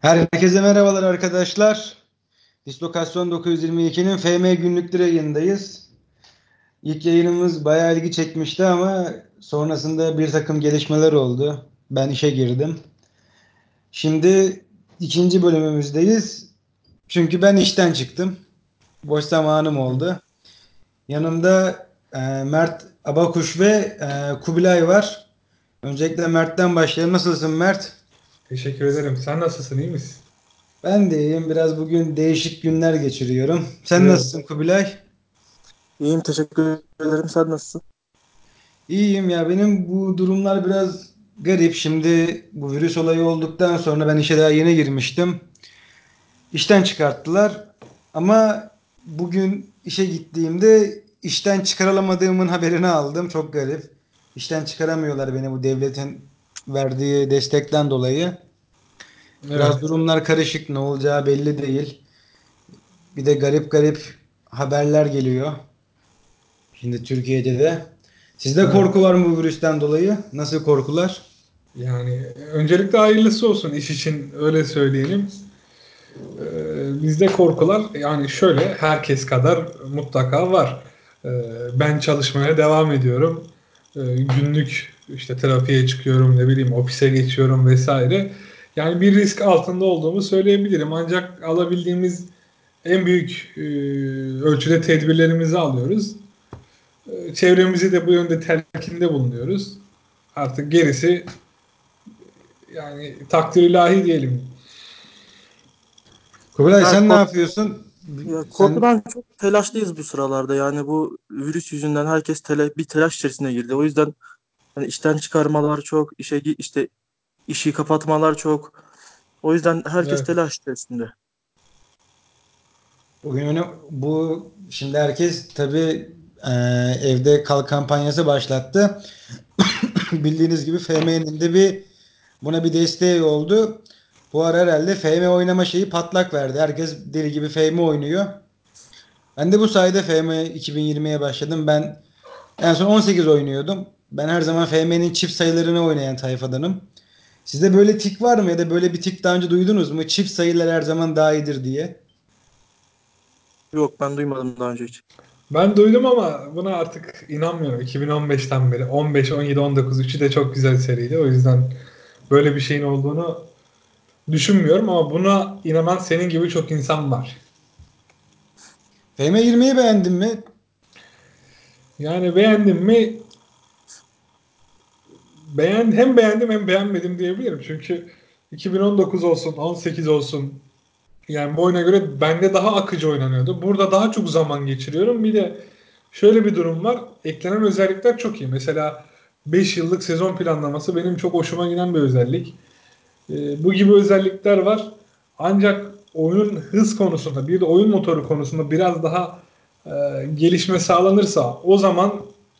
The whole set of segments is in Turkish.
Herkese merhabalar arkadaşlar. Dislokasyon 922'nin FM günlükleri yayındayız. İlk yayınımız bayağı ilgi çekmişti ama sonrasında bir takım gelişmeler oldu. Ben işe girdim. Şimdi ikinci bölümümüzdeyiz. Çünkü ben işten çıktım. Boş zamanım oldu. Yanımda e, Mert Abakuş ve e, Kubilay var. Öncelikle Mert'ten başlayalım. Nasılsın Mert? Teşekkür ederim. Sen nasılsın? İyi misin? Ben de iyiyim. Biraz bugün değişik günler geçiriyorum. Sen Evet. nasılsın Kubilay? İyiyim teşekkür ederim. Sen nasılsın? İyiyim ya. Benim bu durumlar biraz garip. Şimdi bu virüs olayı olduktan sonra ben işe daha yeni girmiştim. İşten çıkarttılar. Ama bugün işe gittiğimde işten çıkarılamadığımın haberini aldım. Çok garip. İşten çıkaramıyorlar beni bu devletin verdiği destekten dolayı. Biraz Evet. durumlar karışık. Ne olacağı belli değil. Bir de garip garip haberler geliyor. Şimdi Türkiye'de de. Sizde Evet. korku var mı bu virüsten dolayı? Nasıl korkular? Yani öncelikle hayırlısı olsun iş için öyle söyleyelim. Ee, bizde korkular yani şöyle herkes kadar mutlaka var. Ee, ben çalışmaya devam ediyorum. Ee, günlük işte terapiye çıkıyorum ne bileyim ofise geçiyorum vesaire. Yani bir risk altında olduğumu söyleyebilirim. Ancak alabildiğimiz en büyük e, ölçüde tedbirlerimizi alıyoruz. E, Çevremizi de bu yönde telkinde bulunuyoruz. Artık gerisi yani takdir ilahi diyelim. Kubilay sen ne yapıyorsun? Ya Sen- korkudan çok telaşlıyız bu sıralarda. Yani bu virüs yüzünden herkes tele, bir telaş içerisine girdi. O yüzden hani işten çıkarmalar çok, işe işte işi kapatmalar çok. O yüzden herkes Evet. telaş içerisinde. Bugün öne, bu şimdi herkes tabii e, evde kal kampanyası başlattı. Bildiğiniz gibi FM'nin de bir buna bir desteği oldu. Bu ara herhalde FM oynama şeyi patlak verdi. Herkes deli gibi FM oynuyor. Ben de bu sayede FM 2020'ye başladım. Ben en son 18 oynuyordum. Ben her zaman FM'nin çift sayılarını oynayan tayfadanım. Sizde böyle tik var mı ya da böyle bir tik daha önce duydunuz mu? Çift sayılar her zaman daha iyidir diye. Yok ben duymadım daha önce hiç. Ben duydum ama buna artık inanmıyorum. 2015'ten beri 15, 17, 19 üçü de çok güzel seriydi. O yüzden böyle bir şeyin olduğunu düşünmüyorum ama buna inanan senin gibi çok insan var. FM 20'yi beğendin mi? Yani beğendim mi? Beğen, hem beğendim hem beğenmedim diyebilirim. Çünkü 2019 olsun, 18 olsun yani bu oyuna göre bende daha akıcı oynanıyordu. Burada daha çok zaman geçiriyorum. Bir de şöyle bir durum var. Eklenen özellikler çok iyi. Mesela 5 yıllık sezon planlaması benim çok hoşuma giden bir özellik. Ee, bu gibi özellikler var. Ancak oyunun hız konusunda bir de oyun motoru konusunda biraz daha e, gelişme sağlanırsa o zaman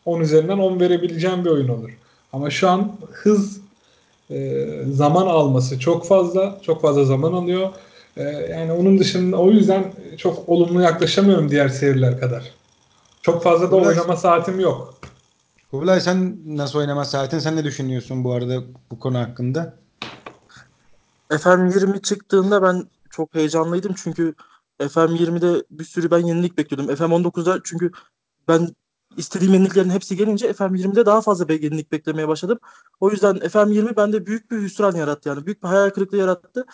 10 üzerinden 10 verebileceğim bir oyun olur. Ama şu an hız e, zaman alması çok fazla. Çok fazla zaman alıyor. E, yani onun dışında o yüzden çok olumlu yaklaşamıyorum diğer seriler kadar. Çok fazla da Uğraş- oynama saatim yok. Kubilay sen nasıl oynama saatin? Sen ne düşünüyorsun bu arada bu konu hakkında? FM20 çıktığında ben çok heyecanlıydım çünkü FM20'de bir sürü ben yenilik bekliyordum. FM19'da çünkü ben istediğim yeniliklerin hepsi gelince FM20'de daha fazla yenilik beklemeye başladım. O yüzden FM20 bende büyük bir hüsran yarattı yani büyük bir hayal kırıklığı yarattı.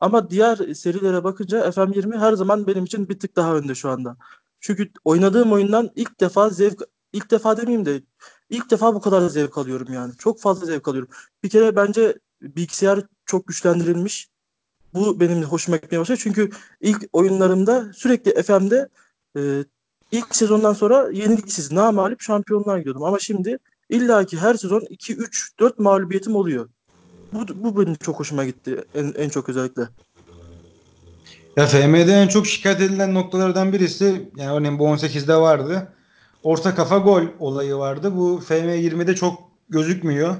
Ama diğer serilere bakınca FM20 her zaman benim için bir tık daha önde şu anda. Çünkü oynadığım oyundan ilk defa zevk ilk defa demeyeyim de ilk defa bu kadar zevk alıyorum yani. Çok fazla zevk alıyorum. Bir kere bence bilgisayar çok güçlendirilmiş. Bu benim hoşuma gitmeye başladı. Çünkü ilk oyunlarımda sürekli FM'de e, ilk sezondan sonra yeniliksiz, namalip şampiyonlar gidiyordum. Ama şimdi illaki her sezon 2, 3, 4 mağlubiyetim oluyor. Bu, bu benim çok hoşuma gitti en, en çok özellikle. Ya FM'de en çok şikayet edilen noktalardan birisi yani örneğin bu 18'de vardı. Orta kafa gol olayı vardı. Bu FM 20'de çok gözükmüyor.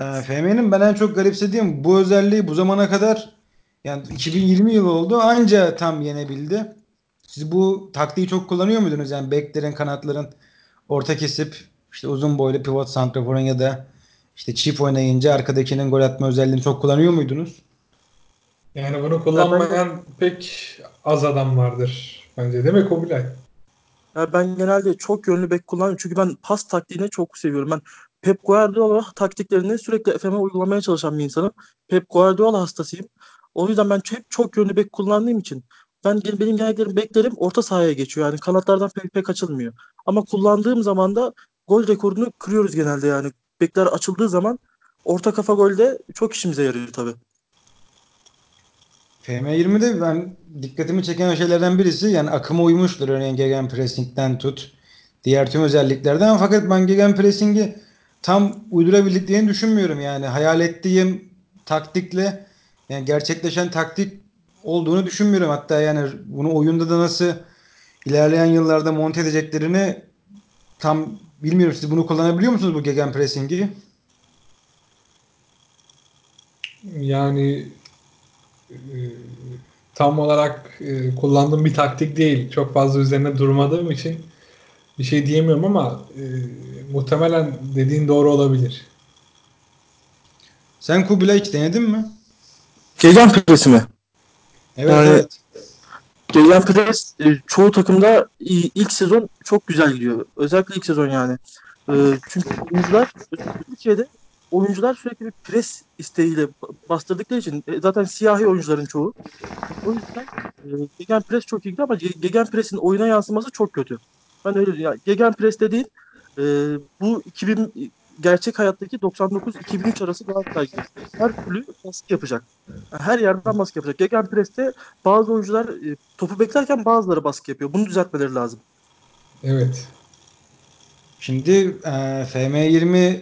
Ee, FM'nin ben en çok garipsediğim bu özelliği bu zamana kadar yani 2020 yılı oldu anca tam yenebildi. Siz bu taktiği çok kullanıyor muydunuz? Yani beklerin, kanatların orta kesip işte uzun boylu pivot santraforun ya da işte çift oynayınca arkadakinin gol atma özelliğini çok kullanıyor muydunuz? Yani bunu kullanmayan pek az adam vardır bence değil mi Kubilay? Ya ben genelde çok yönlü bek kullanıyorum. Çünkü ben pas taktiğini çok seviyorum. Ben Pep Guardiola taktiklerini sürekli FM'e uygulamaya çalışan bir insanım. Pep Guardiola hastasıyım. O yüzden ben hep çok yönlü bek kullandığım için ben benim genellikle beklerim orta sahaya geçiyor. Yani kanatlardan pek pek açılmıyor. Ama kullandığım zaman da gol rekorunu kırıyoruz genelde yani. Bekler açıldığı zaman orta kafa golde çok işimize yarıyor tabii. FM20'de ben dikkatimi çeken şeylerden birisi yani akıma uymuştur. Örneğin gegenpressing'den tut. Diğer tüm özelliklerden. Fakat ben gegenpressing'i tam uydurabildiklerini düşünmüyorum. Yani hayal ettiğim taktikle yani gerçekleşen taktik olduğunu düşünmüyorum. Hatta yani bunu oyunda da nasıl ilerleyen yıllarda monte edeceklerini tam bilmiyorum. Siz bunu kullanabiliyor musunuz bu gegenpressing'i? Yani e, tam olarak e, kullandığım bir taktik değil. Çok fazla üzerine durmadığım için bir şey diyemiyorum ama e, muhtemelen dediğin doğru olabilir. Sen Kubilay hiç denedin mi? Gegenpress'i mi? Evet Yani- evet. Gegenpress e, çoğu takımda ilk sezon çok güzel gidiyor. Özellikle ilk sezon yani. E, çünkü oyuncular Türkiye'de oyuncular sürekli bir pres isteğiyle ba- bastırdıkları için e, zaten siyahi oyuncuların çoğu. O yüzden e, Gegenpress çok iyi gidiyor ama Ge- Gegenpress'in oyuna yansıması çok kötü. Ben öyle diyorum. Yani Gegenpress dediğin e, bu 2000 gerçek hayattaki 99-2003 arası Galatasaray gibi. Her türlü baskı yapacak. Her yerden baskı yapacak. Gegenpress'te bazı oyuncular e, topu beklerken bazıları baskı yapıyor. Bunu düzeltmeleri lazım. Evet. Şimdi e, FM20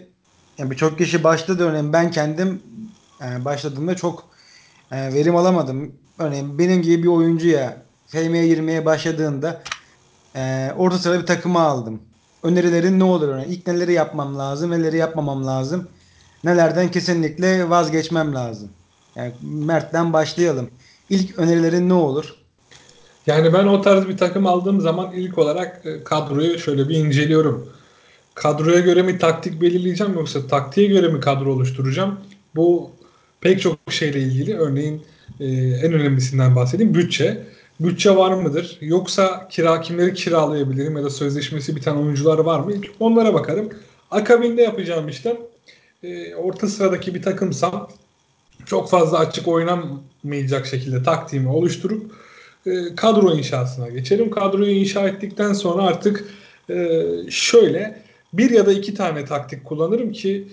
yani birçok kişi başladı örneğin ben kendim e, başladığımda çok e, verim alamadım. Örneğin benim gibi bir oyuncuya FM20'ye başladığında e, orta sıra bir takıma aldım. Önerilerin ne olur? İlk neleri yapmam lazım, neleri yapmamam lazım? Nelerden kesinlikle vazgeçmem lazım? Yani Mert'ten başlayalım. İlk önerilerin ne olur? Yani ben o tarz bir takım aldığım zaman ilk olarak e, kadroyu şöyle bir inceliyorum. Kadroya göre mi taktik belirleyeceğim yoksa taktiğe göre mi kadro oluşturacağım? Bu pek çok şeyle ilgili. Örneğin e, en önemlisinden bahsedeyim. Bütçe. Bütçe var mıdır? Yoksa kira kimleri kiralayabilirim ya da sözleşmesi biten oyuncular var mı? Onlara bakarım. Akabinde yapacağım işlem e, orta sıradaki bir takımsam çok fazla açık oynamayacak şekilde taktiğimi oluşturup e, kadro inşasına geçelim. Kadroyu inşa ettikten sonra artık e, şöyle bir ya da iki tane taktik kullanırım ki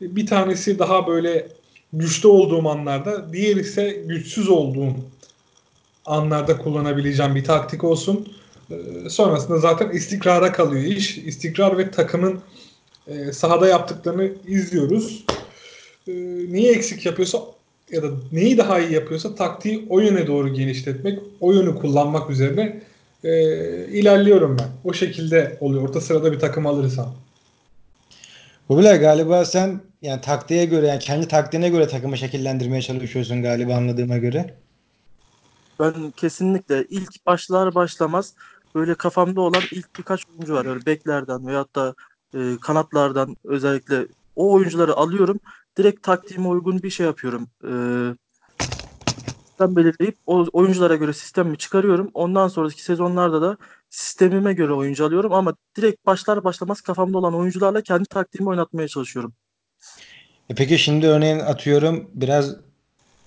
bir tanesi daha böyle güçlü olduğum anlarda, diğer ise güçsüz olduğum anlarda kullanabileceğim bir taktik olsun. E, sonrasında zaten istikrara kalıyor iş. İstikrar ve takımın e, sahada yaptıklarını izliyoruz. E, neyi eksik yapıyorsa ya da neyi daha iyi yapıyorsa taktiği o yöne doğru genişletmek, o yönü kullanmak üzerine e, ilerliyorum ben. O şekilde oluyor. Orta sırada bir takım alırsam. Kubilay galiba sen yani taktiğe göre yani kendi taktiğine göre takımı şekillendirmeye çalışıyorsun galiba anladığıma göre. Ben kesinlikle ilk başlar başlamaz böyle kafamda olan ilk birkaç oyuncu var. Öyle beklerden veyahut da e, kanatlardan özellikle o oyuncuları alıyorum. Direkt taktiğime uygun bir şey yapıyorum. E, sistem belirleyip o oyunculara göre sistemimi çıkarıyorum. Ondan sonraki sezonlarda da sistemime göre oyuncu alıyorum ama direkt başlar başlamaz kafamda olan oyuncularla kendi taktiğimi oynatmaya çalışıyorum. E peki şimdi örneğin atıyorum biraz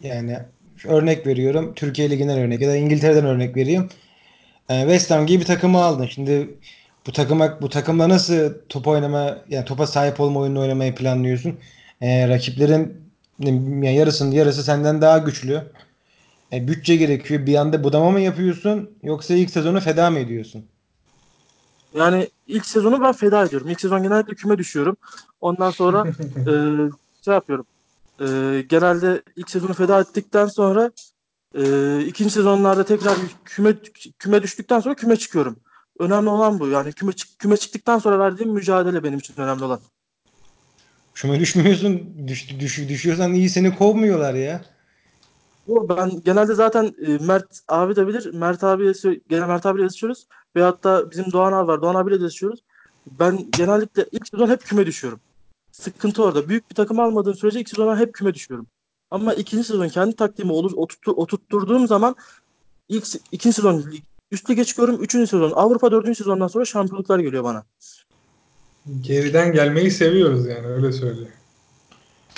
yani örnek veriyorum Türkiye Ligi'nden örnek ya da İngiltere'den örnek vereyim. E, West Ham gibi bir takımı aldın. Şimdi bu takıma bu takımla nasıl top oynama yani topa sahip olma oyununu oynamayı planlıyorsun? E, rakiplerin yani yarısının yarısı senden daha güçlü. E, bütçe gerekiyor. Bir anda budama mı yapıyorsun yoksa ilk sezonu feda mı ediyorsun? Yani ilk sezonu ben feda ediyorum. İlk sezon genellikle küme düşüyorum. Ondan sonra e, şey yapıyorum. E, genelde ilk sezonu feda ettikten sonra e, ikinci sezonlarda tekrar küme küme düştükten sonra küme çıkıyorum. Önemli olan bu. Yani küme çık- küme çıktıktan sonra verdiğim mücadele benim için önemli olan. Küme düşmüyorsun. Düş, düş, düşüyorsan iyi seni kovmuyorlar ya. Bu ben genelde zaten e, Mert abi de bilir. Mert abiyle sö- gene Mert abiyle yazışıyoruz. Veyahut da bizim Doğan abi var. Doğan abiyle de yazışıyoruz. Ben genellikle ilk sezon hep küme düşüyorum. Sıkıntı orada. Büyük bir takım almadığım sürece ilk sezonlar hep küme düşüyorum. Ama ikinci sezon kendi taktiğimi olur, oturttu, oturtturduğum zaman ilk ikinci sezon üst lige çıkıyorum. Üçüncü sezon Avrupa dördüncü sezondan sonra şampiyonluklar geliyor bana. Geriden gelmeyi seviyoruz yani öyle söyleyeyim.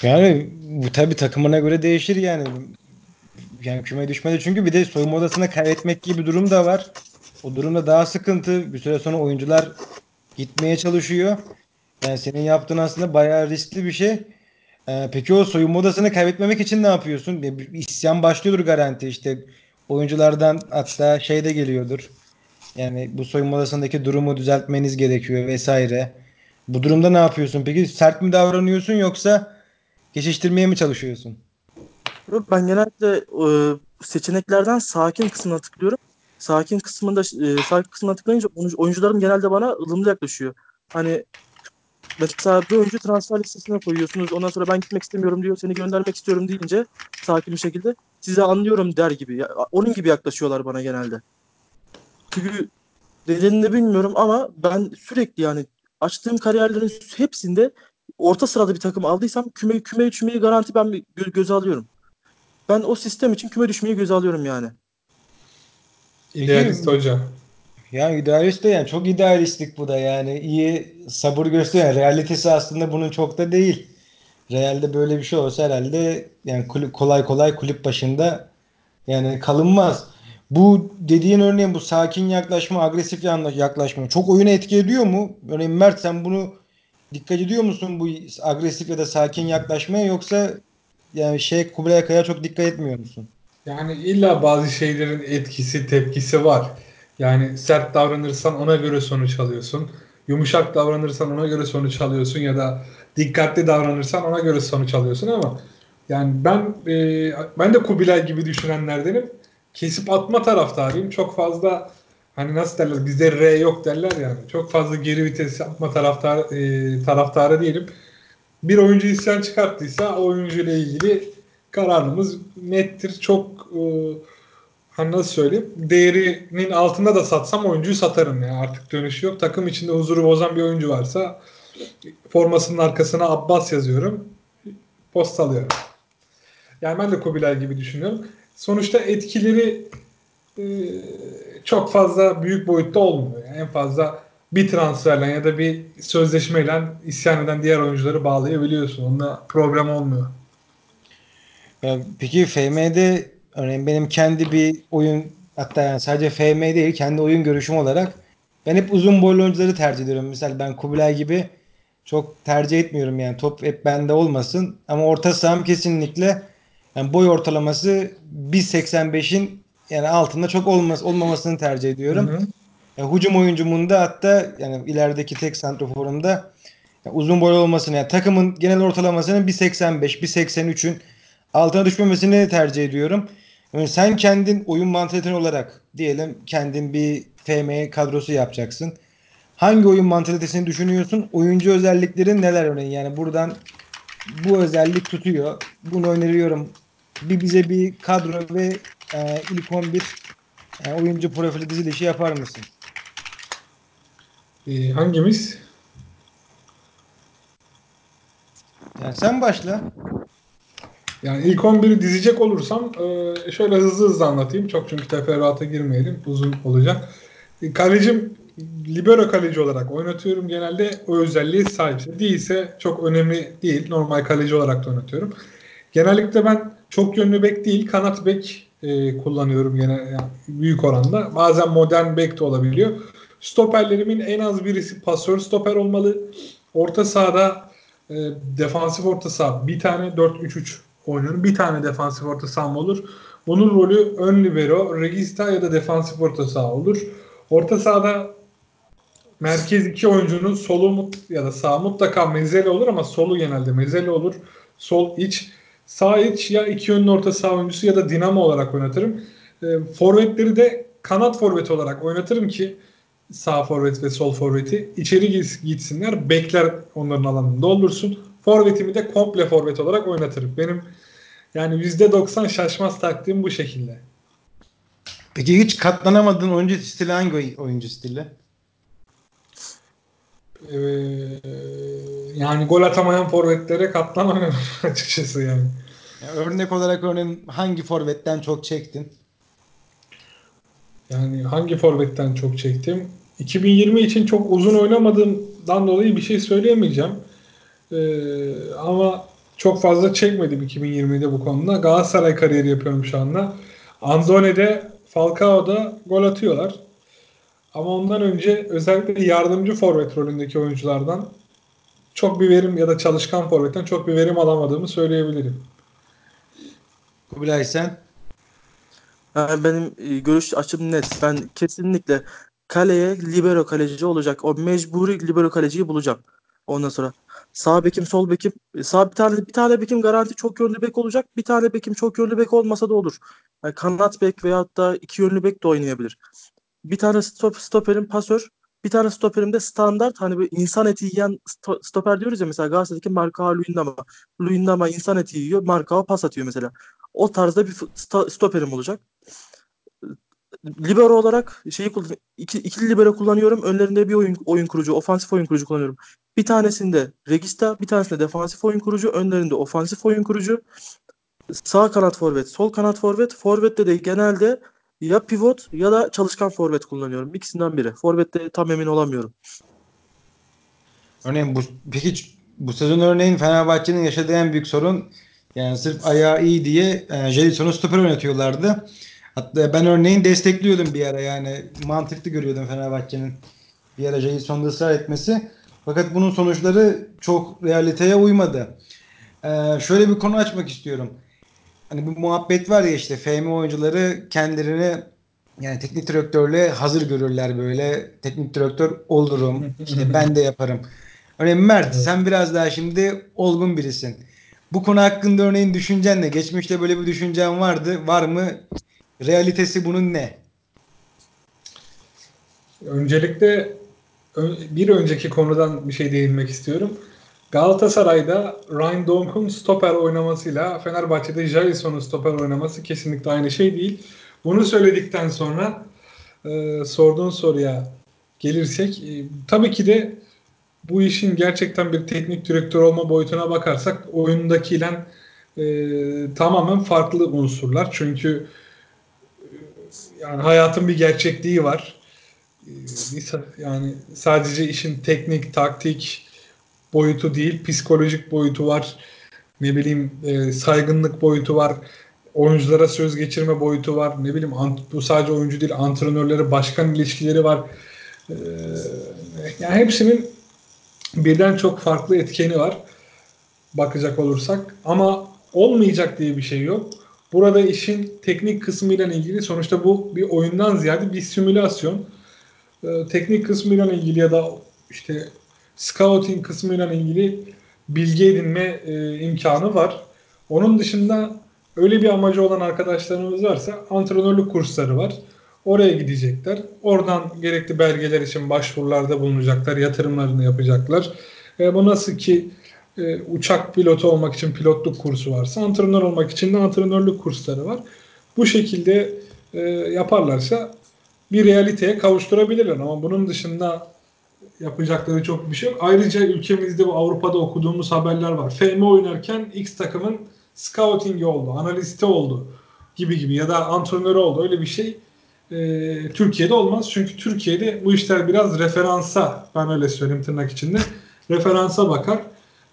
Yani bu tabii takımına göre değişir yani. Yani küme düşmedi çünkü bir de soyunma odasına kaybetmek gibi bir durum da var. O durumda daha sıkıntı. Bir süre sonra oyuncular gitmeye çalışıyor. Yani senin yaptığın aslında bayağı riskli bir şey. Ee, peki o soyunma odasını kaybetmemek için ne yapıyorsun? Bir, bir isyan başlıyordur garanti işte. Oyunculardan hatta şey de geliyordur. Yani bu soyunma odasındaki durumu düzeltmeniz gerekiyor vesaire. Bu durumda ne yapıyorsun? Peki sert mi davranıyorsun yoksa geçiştirmeye mi çalışıyorsun? Yok, Ben genellikle e, seçeneklerden sakin kısmına tıklıyorum. Sakin kısmında e, sakin kısmına tıklayınca oyuncu- oyuncularım genelde bana ılımlı yaklaşıyor. Hani mesela bir oyuncu transfer listesine koyuyorsunuz. Ondan sonra ben gitmek istemiyorum diyor. Seni göndermek istiyorum deyince sakin bir şekilde size anlıyorum der gibi. Ya, onun gibi yaklaşıyorlar bana genelde. Çünkü nedenini bilmiyorum ama ben sürekli yani açtığım kariyerlerin hepsinde orta sırada bir takım aldıysam küme küme düşmeyi garanti ben gö- göze alıyorum. Ben o sistem için küme düşmeyi göze alıyorum yani. İdealist hoca. Yani idealist de yani çok idealistlik bu da yani iyi sabır gösteriyor. Realitesi aslında bunun çok da değil. Realde böyle bir şey olsa herhalde yani kulüp, kolay kolay kulüp başında yani kalınmaz. Bu dediğin örneğin bu sakin yaklaşma, agresif yaklaşma çok oyuna etki ediyor mu? Örneğin Mert sen bunu dikkat ediyor musun bu agresif ya da sakin yaklaşmaya yoksa yani şey Kubilay Akay'a çok dikkat etmiyor musun? Yani illa bazı şeylerin etkisi, tepkisi var. Yani sert davranırsan ona göre sonuç alıyorsun. Yumuşak davranırsan ona göre sonuç alıyorsun ya da dikkatli davranırsan ona göre sonuç alıyorsun ama yani ben e, ben de Kubilay gibi düşünenlerdenim. Kesip atma taraftarıyım. Çok fazla hani nasıl derler bizde R yok derler yani. Çok fazla geri vites yapma taraftar e, taraftarı değilim bir oyuncu isyan çıkarttıysa o oyuncuyla ilgili kararımız nettir. Çok e, hani nasıl söyleyeyim değerinin altında da satsam oyuncuyu satarım ya artık dönüşü yok. Takım içinde huzuru bozan bir oyuncu varsa formasının arkasına Abbas yazıyorum. Postalıyorum. Yani ben de Kubilay gibi düşünüyorum. Sonuçta etkileri e, çok fazla büyük boyutta olmuyor. Yani en fazla bir transferle ya da bir sözleşmeyle isyan eden diğer oyuncuları bağlayabiliyorsun. Onda problem olmuyor. Ya peki FM'de örneğin benim kendi bir oyun hatta yani sadece FM değil kendi oyun görüşüm olarak ben hep uzun boylu oyuncuları tercih ediyorum. Mesela ben Kubilay gibi çok tercih etmiyorum yani top hep bende olmasın ama orta saham kesinlikle yani boy ortalaması 1.85'in yani altında çok olmaz olmamasını tercih Hı ediyorum. hı. Ya, hücum oyuncumunda hatta yani ilerideki tek santroforumda ya uzun boylu olmasını yani takımın genel ortalamasının 1.85, 1.83'ün altına düşmemesini tercih ediyorum. Yani sen kendin oyun mantaliten olarak diyelim kendin bir FM kadrosu yapacaksın. Hangi oyun mantalitesini düşünüyorsun? Oyuncu özelliklerin neler örneğin? Yani buradan bu özellik tutuyor. Bunu öneriyorum. Bir bize bir kadro ve e, ilk 11 e, oyuncu profili dizilişi yapar mısın? Ee, hangimiz? Yani sen başla. Yani ilk 11'i dizecek olursam e, şöyle hızlı hızlı anlatayım. Çok çünkü teferruata girmeyelim. Uzun olacak. E, Kalecim libero kaleci olarak oynatıyorum. Genelde o özelliğe sahipse. Değilse çok önemli değil. Normal kaleci olarak da oynatıyorum. Genellikle ben çok yönlü bek değil kanat bek e, kullanıyorum gene yani büyük oranda. Bazen modern bek de olabiliyor. Stoperlerimin en az birisi pasör stoper olmalı. Orta sahada e, defansif orta saha bir tane 4-3-3 oynuyorum. Bir tane defansif orta saham olur. Bunun rolü ön libero, regista ya da defansif orta saha olur. Orta sahada merkez iki oyuncunun solu mut ya da sağ mutlaka mezele olur ama solu genelde mezele olur. Sol iç, sağ iç ya iki yönlü orta saha oyuncusu ya da dinamo olarak oynatırım. E, forvetleri de kanat forvet olarak oynatırım ki sağ forvet ve sol forveti içeri gitsinler. Bekler onların alanını doldursun. Forvetimi de komple forvet olarak oynatırım. Benim yani %90 şaşmaz taktiğim bu şekilde. Peki hiç katlanamadığın oyuncu stili hangi oy- oyuncu stili? Ee, yani gol atamayan forvetlere katlanamıyorum açıkçası yani. Yani örnek olarak örneğin hangi forvetten çok çektin? Yani hangi forvetten çok çektim? 2020 için çok uzun oynamadığımdan dolayı bir şey söyleyemeyeceğim. Ee, ama çok fazla çekmedim 2020'de bu konuda. Galatasaray kariyeri yapıyorum şu anda. Anzone'de, Falcao'da gol atıyorlar. Ama ondan önce özellikle yardımcı forvet rolündeki oyunculardan çok bir verim ya da çalışkan forvetten çok bir verim alamadığımı söyleyebilirim. Kubilay sen? Yani benim e, görüş açım net. Ben kesinlikle kaleye libero kaleci olacak. O mecburi libero kaleciyi bulacağım. Ondan sonra sağ bekim, sol bekim, e, sağ bir tane bir tane bekim garanti çok yönlü bek olacak. Bir tane bekim çok yönlü bek olmasa da olur. Yani kanat bek veyahut da iki yönlü bek de oynayabilir. Bir tane stop, stoperim pasör, bir tane stoperim de standart hani bir insan eti yiyen sto- stoper diyoruz ya mesela Galatasaray'daki Marka Luyendama. Luyendama insan eti yiyor, Marka pas atıyor mesela. O tarzda bir sto- stoperim olacak. Libero olarak şeyi kullan iki, ikili libero kullanıyorum. Önlerinde bir oyun oyun kurucu, ofansif oyun kurucu kullanıyorum. Bir tanesinde Regista, bir tanesinde defansif oyun kurucu, önlerinde ofansif oyun kurucu. Sağ kanat forvet, sol kanat forvet. Forvet'te de genelde ya pivot ya da çalışkan forvet kullanıyorum. İkisinden biri. Forvet'te tam emin olamıyorum. Örneğin bu peki bu sezon örneğin Fenerbahçe'nin yaşadığı en büyük sorun yani sırf ayağı iyi diye e, Jelson'u stoper oynatıyorlardı. Hatta ben örneğin destekliyordum bir ara yani mantıklı görüyordum Fenerbahçe'nin bir ara Jelson'da ısrar etmesi. Fakat bunun sonuçları çok realiteye uymadı. E, şöyle bir konu açmak istiyorum. Hani bu muhabbet var ya işte FM oyuncuları kendilerini yani teknik direktörle hazır görürler böyle. Teknik direktör olurum. işte ben de yaparım. Örneğin Mert Evet. sen biraz daha şimdi olgun birisin. Bu konu hakkında örneğin düşüncen ne? Geçmişte böyle bir düşüncen vardı. Var mı? Realitesi bunun ne? Öncelikle bir önceki konudan bir şey değinmek istiyorum. Galatasaray'da Ryan Donk'un stoper oynamasıyla Fenerbahçe'de Jalison'un stoper oynaması kesinlikle aynı şey değil. Bunu söyledikten sonra e, sorduğun soruya gelirsek e, tabii ki de bu işin gerçekten bir teknik direktör olma boyutuna bakarsak oyundakiyle e, tamamen farklı unsurlar. Çünkü yani hayatın bir gerçekliği var. Ee, yani sadece işin teknik, taktik boyutu değil, psikolojik boyutu var. Ne bileyim e, saygınlık boyutu var. Oyunculara söz geçirme boyutu var. Ne bileyim bu sadece oyuncu değil, antrenörleri, başkan ilişkileri var. Ee, yani hepsinin birden çok farklı etkeni var bakacak olursak. Ama olmayacak diye bir şey yok. Burada işin teknik kısmıyla ilgili sonuçta bu bir oyundan ziyade bir simülasyon. Ee, teknik kısmıyla ilgili ya da işte scouting kısmıyla ilgili bilgi edinme e, imkanı var. Onun dışında öyle bir amacı olan arkadaşlarımız varsa antrenörlük kursları var. Oraya gidecekler. Oradan gerekli belgeler için başvurularda bulunacaklar. Yatırımlarını yapacaklar. E, bu nasıl ki e, uçak pilotu olmak için pilotluk kursu varsa antrenör olmak için de antrenörlük kursları var. Bu şekilde e, yaparlarsa bir realiteye kavuşturabilirler ama bunun dışında yapacakları çok bir şey yok. Ayrıca ülkemizde bu Avrupa'da okuduğumuz haberler var. FM oynarken X takımın scouting'i oldu, analisti oldu gibi gibi ya da antrenörü oldu. Öyle bir şey e, Türkiye'de olmaz. Çünkü Türkiye'de bu işler biraz referansa, ben öyle söyleyeyim tırnak içinde, referansa bakar,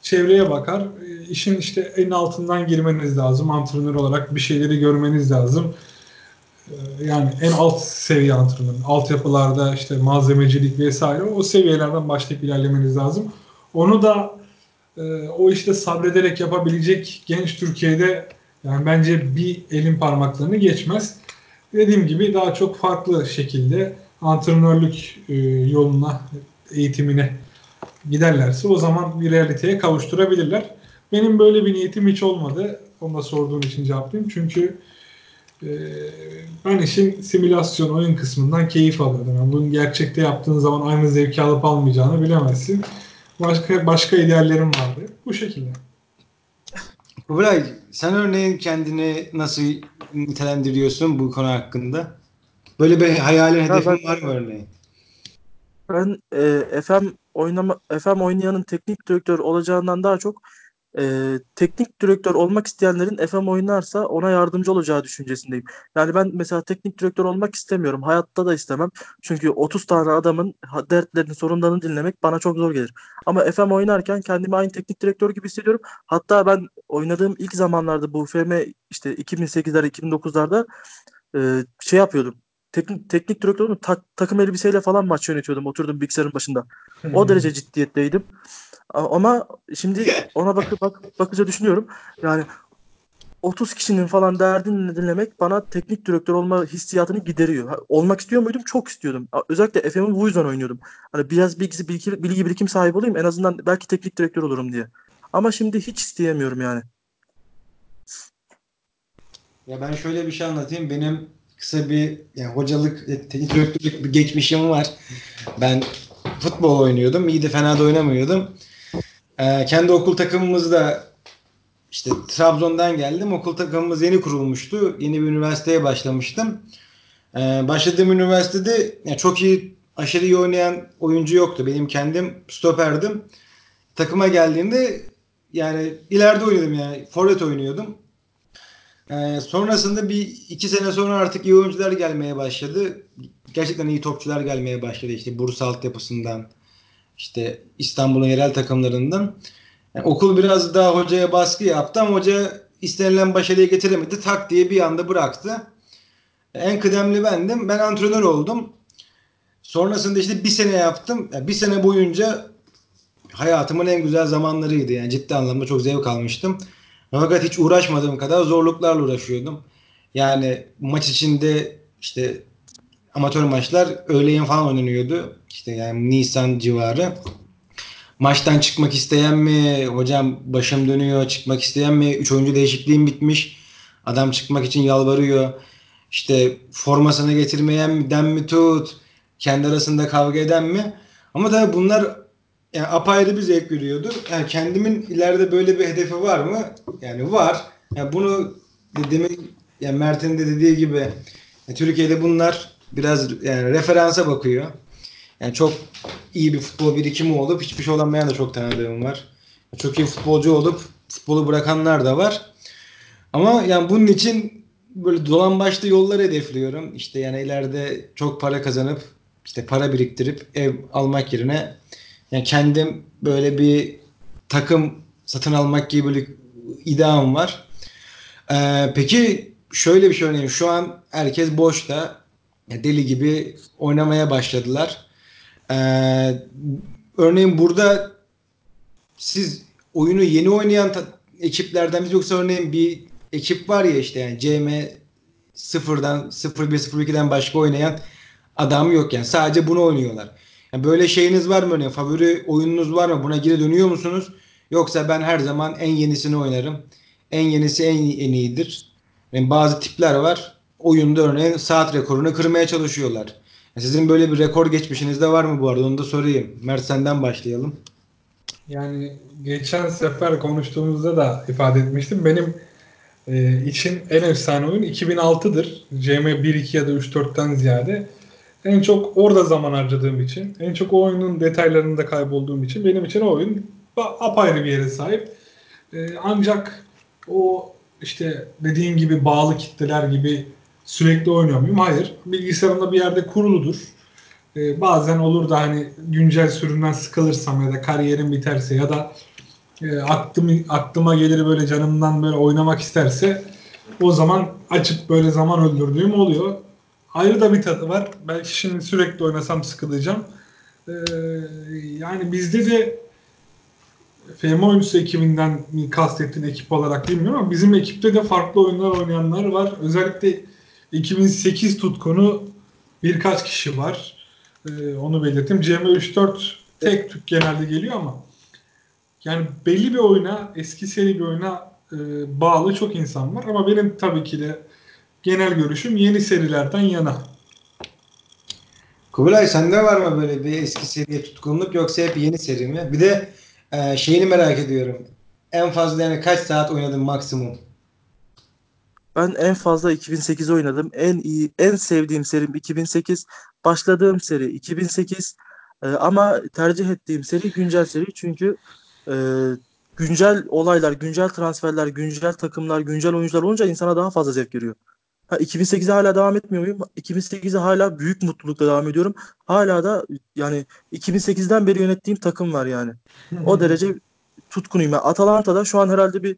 çevreye bakar. E, işin işte en altından girmeniz lazım. Antrenör olarak bir şeyleri görmeniz lazım. Ee, yani en alt seviye antrenör. Altyapılarda işte malzemecilik vesaire o seviyelerden başlayıp ilerlemeniz lazım. Onu da e, o işte sabrederek yapabilecek genç Türkiye'de yani bence bir elin parmaklarını geçmez. Dediğim gibi daha çok farklı şekilde antrenörlük e, yoluna, eğitimine giderlerse o zaman bir realiteye kavuşturabilirler. Benim böyle bir niyetim hiç olmadı. Onu da sorduğun için cevaplayayım. Çünkü ee, ben işin simülasyon oyun kısmından keyif alıyordum. Yani bunu gerçekte yaptığın zaman aynı zevki alıp almayacağını bilemezsin. Başka başka ideallerim vardı. Bu şekilde. Kubilay sen örneğin kendini nasıl nitelendiriyorsun bu konu hakkında? Böyle bir hayalin, hedefin ben- var mı örneğin? Ben e, FM oynama FM oynayanın teknik direktör olacağından daha çok e, teknik direktör olmak isteyenlerin FM oynarsa ona yardımcı olacağı düşüncesindeyim. Yani ben mesela teknik direktör olmak istemiyorum. Hayatta da istemem. Çünkü 30 tane adamın ha- dertlerini, sorunlarını dinlemek bana çok zor gelir. Ama FM oynarken kendimi aynı teknik direktör gibi hissediyorum. Hatta ben oynadığım ilk zamanlarda bu FM işte 2008'ler, 2009'larda e, şey yapıyordum. Teknik, teknik direktörüm tak, takım elbiseyle falan maç yönetiyordum. Oturdum bilgisayarın başında. O derece ciddiyetteydim. Ama şimdi ona bakıp bak, bakınca düşünüyorum. Yani 30 kişinin falan derdini dinlemek bana teknik direktör olma hissiyatını gideriyor. Olmak istiyor muydum? Çok istiyordum. Özellikle FM'i bu yüzden oynuyordum. Hani biraz bilgi, bilgi, bilgi birikim sahibi olayım en azından belki teknik direktör olurum diye. Ama şimdi hiç isteyemiyorum yani. Ya ben şöyle bir şey anlatayım. Benim kısa bir yani hocalık, teknik direktörlük bir geçmişim var. Ben futbol oynuyordum. İyi de fena da oynamıyordum. Ee, kendi okul takımımızda işte Trabzon'dan geldim. Okul takımımız yeni kurulmuştu. Yeni bir üniversiteye başlamıştım. Ee, başladığım üniversitede yani çok iyi, aşırı iyi oynayan oyuncu yoktu. Benim kendim stoperdim. Takıma geldiğimde yani ileride oynadım yani. Forvet oynuyordum. Ee, sonrasında bir iki sene sonra artık iyi oyuncular gelmeye başladı. Gerçekten iyi topçular gelmeye başladı. İşte Bursa altyapısından, işte İstanbul'un yerel takımlarından. Yani okul biraz daha hocaya baskı yaptı ama hoca istenilen başarıyı getiremedi. Tak diye bir anda bıraktı. En kıdemli bendim. Ben antrenör oldum. Sonrasında işte bir sene yaptım. Yani bir sene boyunca hayatımın en güzel zamanlarıydı. Yani ciddi anlamda çok zevk almıştım. Fakat hiç uğraşmadığım kadar zorluklarla uğraşıyordum. Yani maç içinde işte amatör maçlar öğleyin falan oynanıyordu. İşte yani Nisan civarı. Maçtan çıkmak isteyen mi? Hocam başım dönüyor. Çıkmak isteyen mi? Üç oyuncu değişikliğim bitmiş. Adam çıkmak için yalvarıyor. İşte formasını getirmeyen mi? Den mi tut? Kendi arasında kavga eden mi? Ama tabii bunlar yani apayrı bir zevk veriyordu. Yani kendimin ileride böyle bir hedefi var mı? Yani var. Yani bunu demin yani Mert'in de dediği gibi Türkiye'de bunlar biraz yani referansa bakıyor. Yani çok iyi bir futbol birikimi olup hiçbir şey olamayan da çok tanıdığım var. Çok iyi futbolcu olup futbolu bırakanlar da var. Ama yani bunun için böyle dolan başlı yolları hedefliyorum. İşte yani ileride çok para kazanıp işte para biriktirip ev almak yerine yani kendim böyle bir takım satın almak gibi bir ideam var. Ee, peki şöyle bir şey örneğin şu an herkes boşta deli gibi oynamaya başladılar. Ee, örneğin burada siz oyunu yeni oynayan ekiplerden biz yoksa örneğin bir ekip var ya işte yani CM sıfırdan 01 02'den başka oynayan adam yok yani sadece bunu oynuyorlar. Yani böyle şeyiniz var mı örneğin favori oyununuz var mı buna geri dönüyor musunuz? Yoksa ben her zaman en yenisini oynarım. En yenisi en, en iyidir. Yani bazı tipler var. Oyunda örneğin saat rekorunu kırmaya çalışıyorlar. Yani sizin böyle bir rekor geçmişiniz de var mı bu arada? Onu da sorayım. Mert senden başlayalım. Yani geçen sefer konuştuğumuzda da ifade etmiştim. Benim e, için en efsane oyun 2006'dır. CM 1-2 ya da 3-4'ten ziyade. En çok orada zaman harcadığım için, en çok o oyunun detaylarında kaybolduğum için benim için o oyun apayrı bir yere sahip. E, ancak o işte dediğin gibi bağlı kitleler gibi sürekli oynuyor muyum? Hayır. Bilgisayarımda bir yerde kuruludur. E, bazen olur da hani güncel sürümden sıkılırsam ya da kariyerim biterse ya da e, aklım, aklıma gelir böyle canımdan böyle oynamak isterse o zaman açıp böyle zaman öldürdüğüm oluyor. Ayrı da bir tadı var. Belki şimdi sürekli oynasam sıkılacağım. E, yani bizde de FM oyuncusu ekibinden mi kastettiğin ekip olarak bilmiyorum ama bizim ekipte de farklı oyunlar oynayanlar var. Özellikle 2008 tutkunu birkaç kişi var. Ee, onu belirttim. CM34 tek tük genelde geliyor ama yani belli bir oyuna, eski seri bir oyuna e, bağlı çok insan var. Ama benim tabii ki de genel görüşüm yeni serilerden yana. Kubilay sende var mı böyle bir eski seri tutkunluk yoksa hep yeni seri mi? Bir de e, şeyini merak ediyorum. En fazla yani kaç saat oynadın maksimum? Ben en fazla 2008 oynadım. En iyi, en sevdiğim serim 2008. Başladığım seri 2008. Ee, ama tercih ettiğim seri güncel seri. Çünkü e, güncel olaylar, güncel transferler, güncel takımlar, güncel oyuncular olunca insana daha fazla zevk veriyor. Ha, 2008'e hala devam etmiyor muyum? 2008'e hala büyük mutlulukla devam ediyorum. Hala da yani 2008'den beri yönettiğim takım var yani. O derece tutkunuyum. Yani Atalanta'da şu an herhalde bir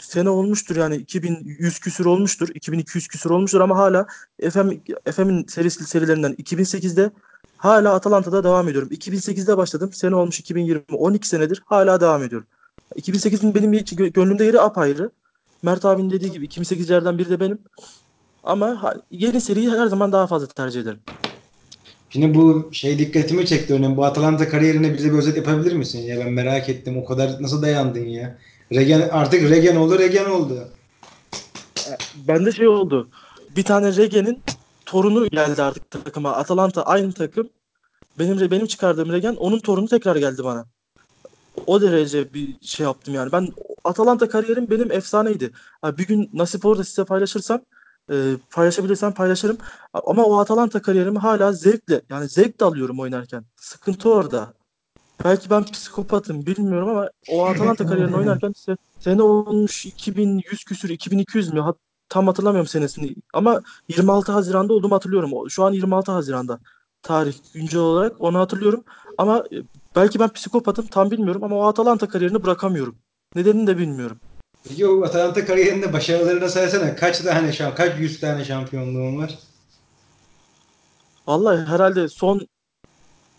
sene olmuştur yani 2100 küsür olmuştur. 2200 küsür olmuştur ama hala FM FM'in serisi serilerinden 2008'de hala Atalanta'da devam ediyorum. 2008'de başladım. Sene olmuş 2020. 12 senedir hala devam ediyorum. 2008'in benim gö- gönlümde yeri apayrı. Mert abinin dediği gibi 2008'lerden biri de benim. Ama yeni seriyi her zaman daha fazla tercih ederim. Şimdi bu şey dikkatimi çekti örneğin. Bu Atalanta kariyerine bize bir özet yapabilir misin? Ya ben merak ettim. O kadar nasıl dayandın ya? Regen artık Regen oldu, Regen oldu. Bende şey oldu. Bir tane Regen'in torunu geldi artık takıma. Atalanta aynı takım. Benim benim çıkardığım Regen onun torunu tekrar geldi bana. O derece bir şey yaptım yani. Ben Atalanta kariyerim benim efsaneydi. Bir gün nasip olur da size paylaşırsam e, paylaşabilirsem paylaşırım. Ama o Atalanta kariyerimi hala zevkle yani zevk de alıyorum oynarken. Sıkıntı orada. Belki ben psikopatım bilmiyorum ama o Atalanta kariyerini oynarken se- sene olmuş 2100 küsür 2200 mü? Hat- tam hatırlamıyorum senesini. Ama 26 Haziran'da olduğumu hatırlıyorum. Şu an 26 Haziran'da. Tarih güncel olarak onu hatırlıyorum. Ama e, belki ben psikopatım tam bilmiyorum ama o Atalanta kariyerini bırakamıyorum. Nedenini de bilmiyorum. Peki o Atalanta kariyerinde başarılarını saysana. Kaç tane şamp kaç yüz tane şampiyonluğun var? Vallahi herhalde son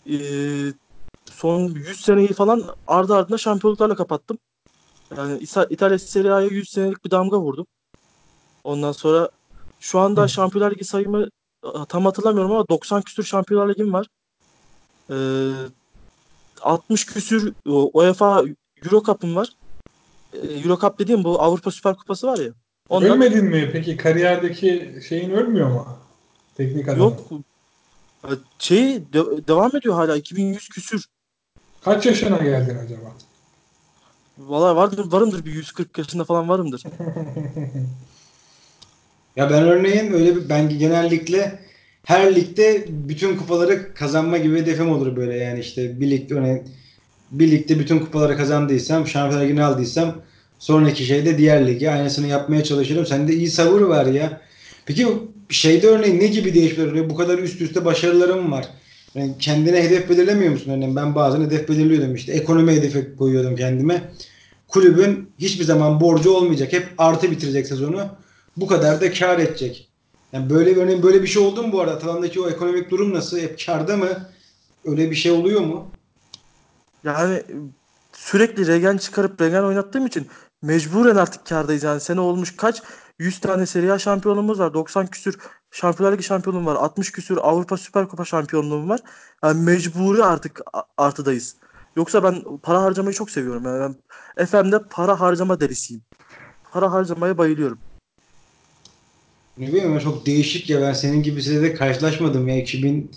e, son 100 seneyi falan ardı ardına şampiyonluklarla kapattım. Yani İtalya Serie A'ya 100 senelik bir damga vurdum. Ondan sonra şu anda. Şampiyonlar Ligi sayımı tam hatırlamıyorum ama 90 küsür Şampiyonlar Ligi'm var. Ee, 60 küsür UEFA Euro Cup'ım var. Ee, Euro Cup dediğim bu Avrupa Süper Kupası var ya. Ondan Ölmedin mi peki? Kariyerdeki şeyin ölmüyor mu? Teknik adam. yok. Şey de- devam ediyor hala 2100 küsür. Kaç yaşına geldin acaba? Vallahi vardır varımdır bir 140 yaşında falan varımdır. Ya ben örneğin öyle bir ben genellikle her ligde bütün kupaları kazanma gibi hedefim olur böyle yani işte bir ligde örneğin bir ligde bütün kupaları kazandıysam, Şampiyonlar Ligi'ni aldıysam sonraki şeyde diğer ligi aynısını yapmaya çalışırım. Sende iyi sabır var ya. Peki şeyde örneğin ne gibi değişiklikler oluyor? Bu kadar üst üste başarılarım var. Yani kendine hedef belirlemiyor musun örneğin? Ben bazen hedef belirliyordum işte. Ekonomi hedefi koyuyordum kendime. Kulübün hiçbir zaman borcu olmayacak. Hep artı bitirecek sezonu. Bu kadar da kar edecek. Yani böyle bir örneğin böyle bir şey oldu mu bu arada? Atalanta'daki o ekonomik durum nasıl? Hep karda mı? Öyle bir şey oluyor mu? Yani sürekli regen çıkarıp regen oynattığım için mecburen artık kârdayız. Yani sene olmuş kaç? 100 tane Serie A şampiyonluğumuz var. 90 küsür Şampiyonlar Ligi şampiyonluğum var. 60 küsür Avrupa Süper Kupa şampiyonluğum var. Yani mecburi artık artıdayız. Yoksa ben para harcamayı çok seviyorum. Yani ben FM'de para harcama delisiyim. Para harcamaya bayılıyorum. Ne bileyim ama çok değişik ya ben senin gibisiyle de karşılaşmadım ya 2000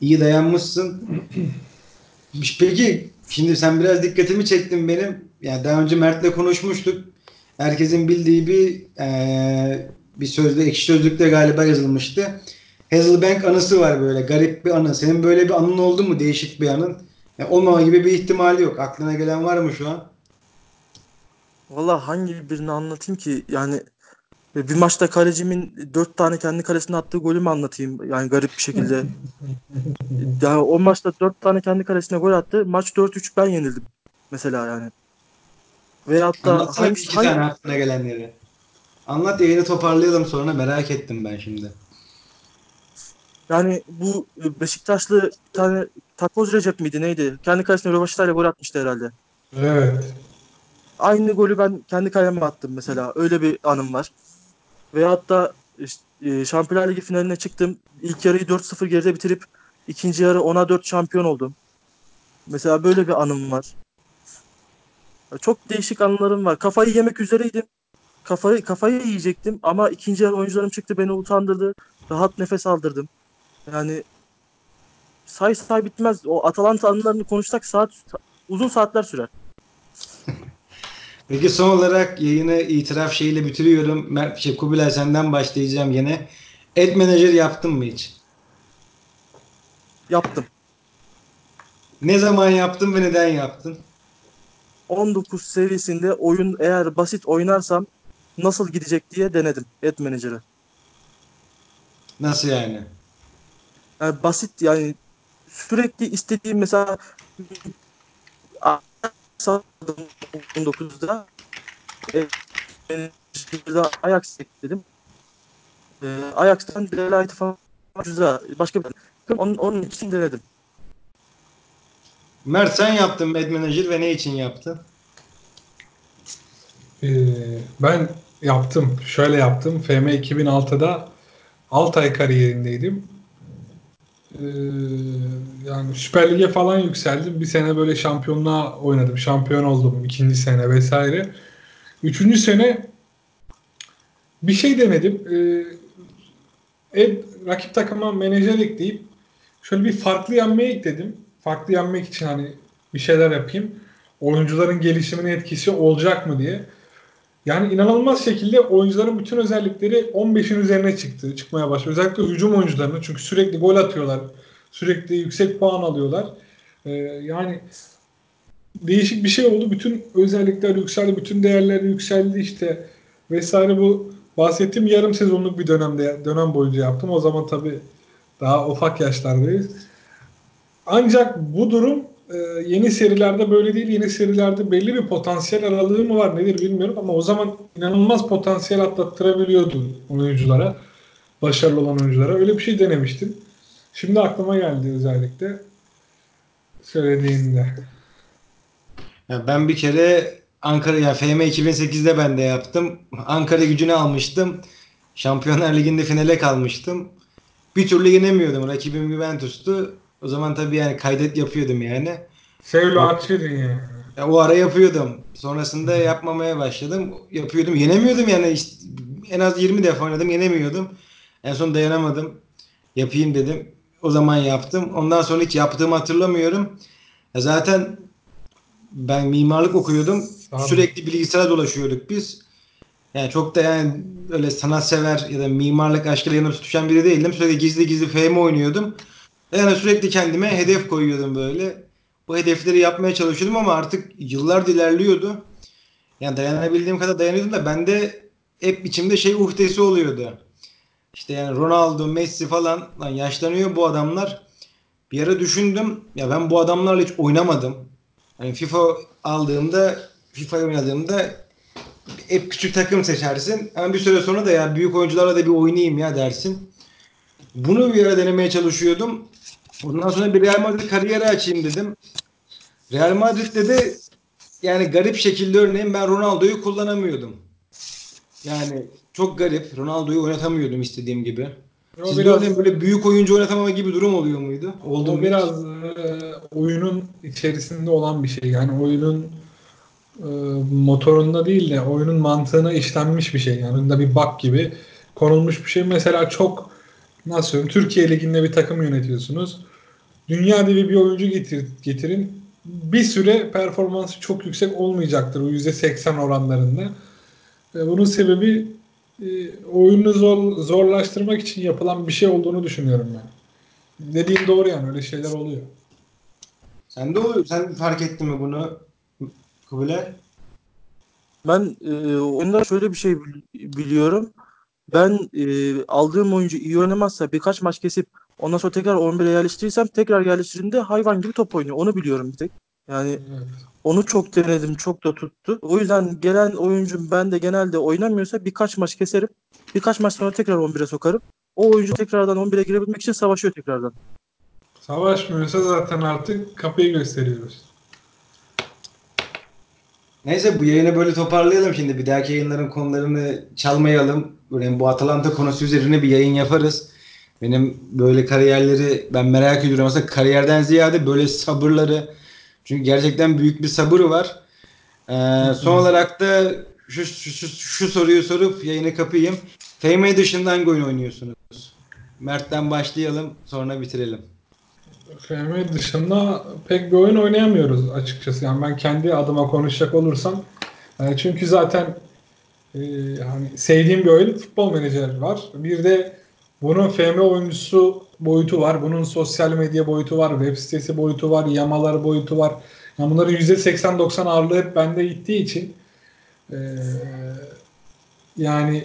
iyi dayanmışsın. Peki şimdi sen biraz dikkatimi çektin benim. Yani daha önce Mert'le konuşmuştuk. Herkesin bildiği bir eee, bir sözde ekşi sözlükte galiba yazılmıştı. Hazelbank anısı var böyle garip bir anı. Senin böyle bir anın oldu mu değişik bir anın? Yani olmama gibi bir ihtimali yok. Aklına gelen var mı şu an? Vallahi hangi birini anlatayım ki? Yani e, bir maçta kalecimin dört tane kendi kalesine attığı golü mü anlatayım? Yani garip bir şekilde. Yani o maçta dört tane kendi kalesine gol attı. Maç 4-3 ben yenildim. Mesela yani. Veyahut da Anlatsana hangi, iki hangi- tane aklına gelenleri. Anlat yayını toparlayalım sonra merak ettim ben şimdi. yani bu e, Beşiktaşlı bir tane Takoz Recep miydi neydi? Kendi kalesine rövaşatayla gol atmıştı herhalde. Evet. Aynı golü ben kendi kaleme attım mesela. Öyle bir anım var. Veyahut da işte, e, Şampiyonlar Ligi finaline çıktım. İlk yarıyı 4-0 geride bitirip ikinci yarı 10'a 4 şampiyon oldum. Mesela böyle bir anım var. Çok değişik anılarım var. Kafayı yemek üzereydim. Kafayı kafayı yiyecektim ama ikinci yarı oyuncularım çıktı beni utandırdı. Rahat nefes aldırdım. Yani say say bitmez. O Atalanta anılarını konuşsak saat uzun saatler sürer. Peki son olarak yayını itiraf şeyiyle bitiriyorum. Mer şey, Kubilay senden başlayacağım yine. Ad Manager yaptın mı hiç? Yaptım. Ne zaman yaptın ve neden yaptın? 19 seviyesinde oyun eğer basit oynarsam nasıl gidecek diye denedim Ad Manager'ı. Nasıl yani? Yani basit yani sürekli istediğim mesela 19'da e, Ajax ekledim. E, Ajax'tan Delight falan güzel. Başka bir onun, onun için denedim. Mert sen yaptın Mad Manager ve ne için yaptın? Ee, ben yaptım. Şöyle yaptım. FM 2006'da Altay kariyerindeydim. Ee, yani Süper Lig'e falan yükseldim. Bir sene böyle şampiyonluğa oynadım. Şampiyon oldum ikinci sene vesaire. Üçüncü sene bir şey denedim. Ee, ev, rakip takıma menajer ekleyip şöyle bir farklı yenmeye ekledim. Farklı yenmek için hani bir şeyler yapayım. Oyuncuların gelişimine etkisi olacak mı diye. Yani inanılmaz şekilde oyuncuların bütün özellikleri 15'in üzerine çıktı. Çıkmaya başladı. Özellikle hücum oyuncularını çünkü sürekli gol atıyorlar. Sürekli yüksek puan alıyorlar. Ee, yani değişik bir şey oldu. Bütün özellikler yükseldi. Bütün değerler yükseldi işte vesaire bu bahsettiğim yarım sezonluk bir dönemde dönem boyunca yaptım. O zaman tabii daha ufak yaşlardayız. Ancak bu durum e, yeni serilerde böyle değil. Yeni serilerde belli bir potansiyel aralığı mı var nedir bilmiyorum ama o zaman inanılmaz potansiyel atlattırabiliyordu oyunculara. Başarılı olan oyunculara. Öyle bir şey denemiştim. Şimdi aklıma geldi özellikle söylediğinde. Ben bir kere Ankara ya FM 2008'de ben de yaptım. Ankara gücünü almıştım. Şampiyonlar Ligi'nde finale kalmıştım. Bir türlü yenemiyordum. Rakibim Juventus'tu. O zaman tabii yani kaydet yapıyordum yani. Sevlo Akçedin ya. Ya o ara yapıyordum. Sonrasında yapmamaya başladım. Yapıyordum. Yenemiyordum yani. İşte en az 20 defa oynadım. Yenemiyordum. En son dayanamadım. Yapayım dedim. O zaman yaptım. Ondan sonra hiç yaptığımı hatırlamıyorum. Ya zaten ben mimarlık okuyordum. Tamam. Sürekli bilgisayara dolaşıyorduk biz. Yani çok da yani öyle sanatsever ya da mimarlık aşkıyla yanıp tutuşan biri değildim. Sürekli gizli gizli FM oynuyordum. Yani sürekli kendime hedef koyuyordum böyle. Bu hedefleri yapmaya çalışıyordum ama artık yıllar ilerliyordu. Yani dayanabildiğim kadar dayanıyordum da bende hep içimde şey uhdesi oluyordu. İşte yani Ronaldo, Messi falan lan yaşlanıyor bu adamlar. Bir ara düşündüm ya ben bu adamlarla hiç oynamadım. Hani FIFA aldığımda, FIFA oynadığımda hep küçük takım seçersin. Ama bir süre sonra da ya büyük oyuncularla da bir oynayayım ya dersin. Bunu bir ara denemeye çalışıyordum. Ondan sonra bir Real Madrid kariyeri açayım dedim. Real Madrid'de de yani garip şekilde örneğin ben Ronaldo'yu kullanamıyordum. Yani çok garip. Ronaldo'yu oynatamıyordum istediğim gibi. O Sizde biraz, örneğin böyle büyük oyuncu oynatamama gibi durum oluyor muydu? Oldu mu o hiç? biraz e, oyunun içerisinde olan bir şey. Yani oyunun e, motorunda değil de oyunun mantığına işlenmiş bir şey. Yani bunda bir bug gibi konulmuş bir şey. Mesela çok nasıl söyleyeyim Türkiye Ligi'nde bir takım yönetiyorsunuz. Dünya devi bir oyuncu getir, getirin. Bir süre performansı çok yüksek olmayacaktır o %80 oranlarında. Bunun sebebi e, oyunu zor, zorlaştırmak için yapılan bir şey olduğunu düşünüyorum ben. Dediğin doğru yani öyle şeyler oluyor. Sen de oluyor. Sen fark ettin mi bunu? Kubilay? Ben e, oyunda şöyle bir şey bil- biliyorum. Ben e, aldığım oyuncu iyi oynamazsa birkaç maç kesip ondan sonra tekrar 11'e yerleştirirsem tekrar yerleştirdiğimde hayvan gibi top oynuyor. Onu biliyorum bir tek. Yani Evet. onu çok denedim, çok da tuttu. O yüzden gelen oyuncum ben de genelde oynamıyorsa birkaç maç keserim. Birkaç maç sonra tekrar 11'e sokarım. O oyuncu tekrardan 11'e girebilmek için savaşıyor tekrardan. Savaşmıyorsa zaten artık kapıyı gösteriyoruz. Neyse bu yayını böyle toparlayalım şimdi. Bir dahaki yayınların konularını çalmayalım. Böyle bu Atalanta konusu üzerine bir yayın yaparız. Benim böyle kariyerleri ben merak ediyorum. Aslında kariyerden ziyade böyle sabırları. Çünkü gerçekten büyük bir sabır var. Ee, son olarak da şu, şu, şu, soruyu sorup yayını kapayım. FM dışında hangi oyun oynuyorsunuz? Mert'ten başlayalım sonra bitirelim. FM dışında pek bir oyun oynayamıyoruz açıkçası. Yani ben kendi adıma konuşacak olursam e, çünkü zaten e, hani sevdiğim bir oyun futbol menajer var. Bir de bunun FM oyuncusu boyutu var. Bunun sosyal medya boyutu var. Web sitesi boyutu var. Yamalar boyutu var. Yani bunların %80-90 ağırlığı hep bende gittiği için eee, yani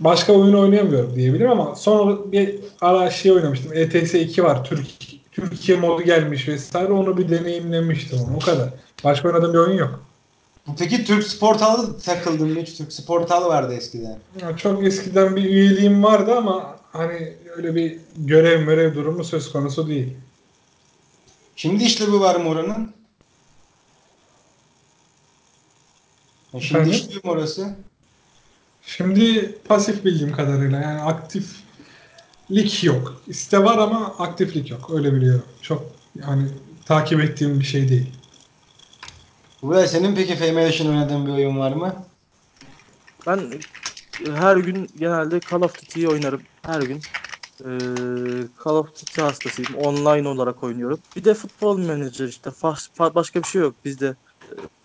başka oyun oynayamıyorum diyebilirim ama sonra bir ara şey oynamıştım. ETS 2 var. Türk Türkiye modu gelmiş vesaire. Onu bir deneyimlemiştim. O kadar. Başka oynadığım bir oyun yok. Peki Türk Sportalı takıldın mı hiç? Türk Sportalı vardı eskiden. Ya çok eskiden bir üyeliğim vardı ama hani öyle bir görev görev durumu söz konusu değil. Şimdi işlevi var mı oranın? Ya Şimdi Efendim? işliyor mu orası? Şimdi pasif bildiğim kadarıyla yani aktiflik yok. İste var ama aktiflik yok. Öyle biliyorum. Çok yani takip ettiğim bir şey değil. Buraya senin peki için oynadığın bir oyun var mı? Ben her gün genelde Call of Duty'yi oynarım. Her gün. Ee, Call of Duty hastasıyım. Online olarak oynuyorum. Bir de futbol manager işte. Başka bir şey yok bizde.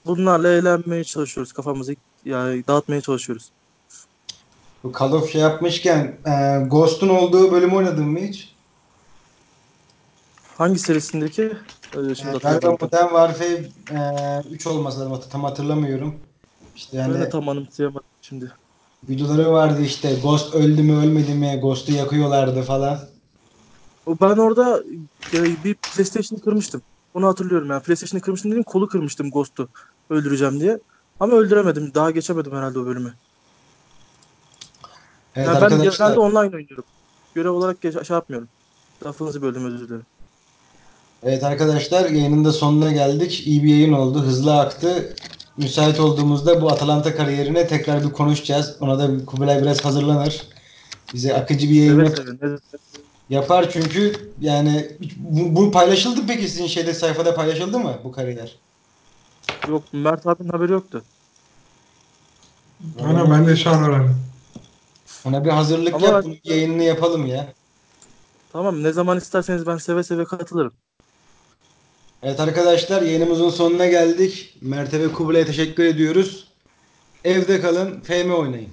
Bunlarla eğlenmeye çalışıyoruz. Kafamızı yani dağıtmaya çalışıyoruz. Bu Call of şey yapmışken e, Ghost'un olduğu bölümü oynadın mı hiç? Hangi serisindeki? Ee, şimdi Galiba. Modern Warfare e, 3 olması lazım. Tam hatırlamıyorum. İşte Ben de yani tam anımsayamadım şimdi. videoları vardı işte Ghost öldü mü ölmedi mi Ghost'u yakıyorlardı falan. Ben orada e, bir PlayStation'ı kırmıştım. Onu hatırlıyorum yani. PlayStation'ı kırmıştım dedim kolu kırmıştım Ghost'u öldüreceğim diye. Ama öldüremedim. Daha geçemedim herhalde o bölümü. Evet yani ben arkadaşlar genelde online oynuyorum. Görev olarak geç- şey yapmıyorum. Lafınızı böldüm özür dilerim. Evet arkadaşlar yayının da sonuna geldik. İyi bir yayın oldu. Hızlı aktı. Müsait olduğumuzda bu Atalanta kariyerine tekrar bir konuşacağız. Ona da Kubilay biraz hazırlanır. Bize akıcı bir yayın yap- seve. Ne- yapar çünkü yani bu, bu paylaşıldı peki sizin şeyde sayfada paylaşıldı mı bu kariyer? Yok Mert abinin haberi yoktu. Aynen ben de şu an öğrendim. Ona bir hazırlık Ama yap, bunun yayınını yapalım ya. Tamam ne zaman isterseniz ben seve seve katılırım. Evet arkadaşlar yayınımızın sonuna geldik. Mert'e ve Kubilay'a teşekkür ediyoruz. Evde kalın, FM oynayın.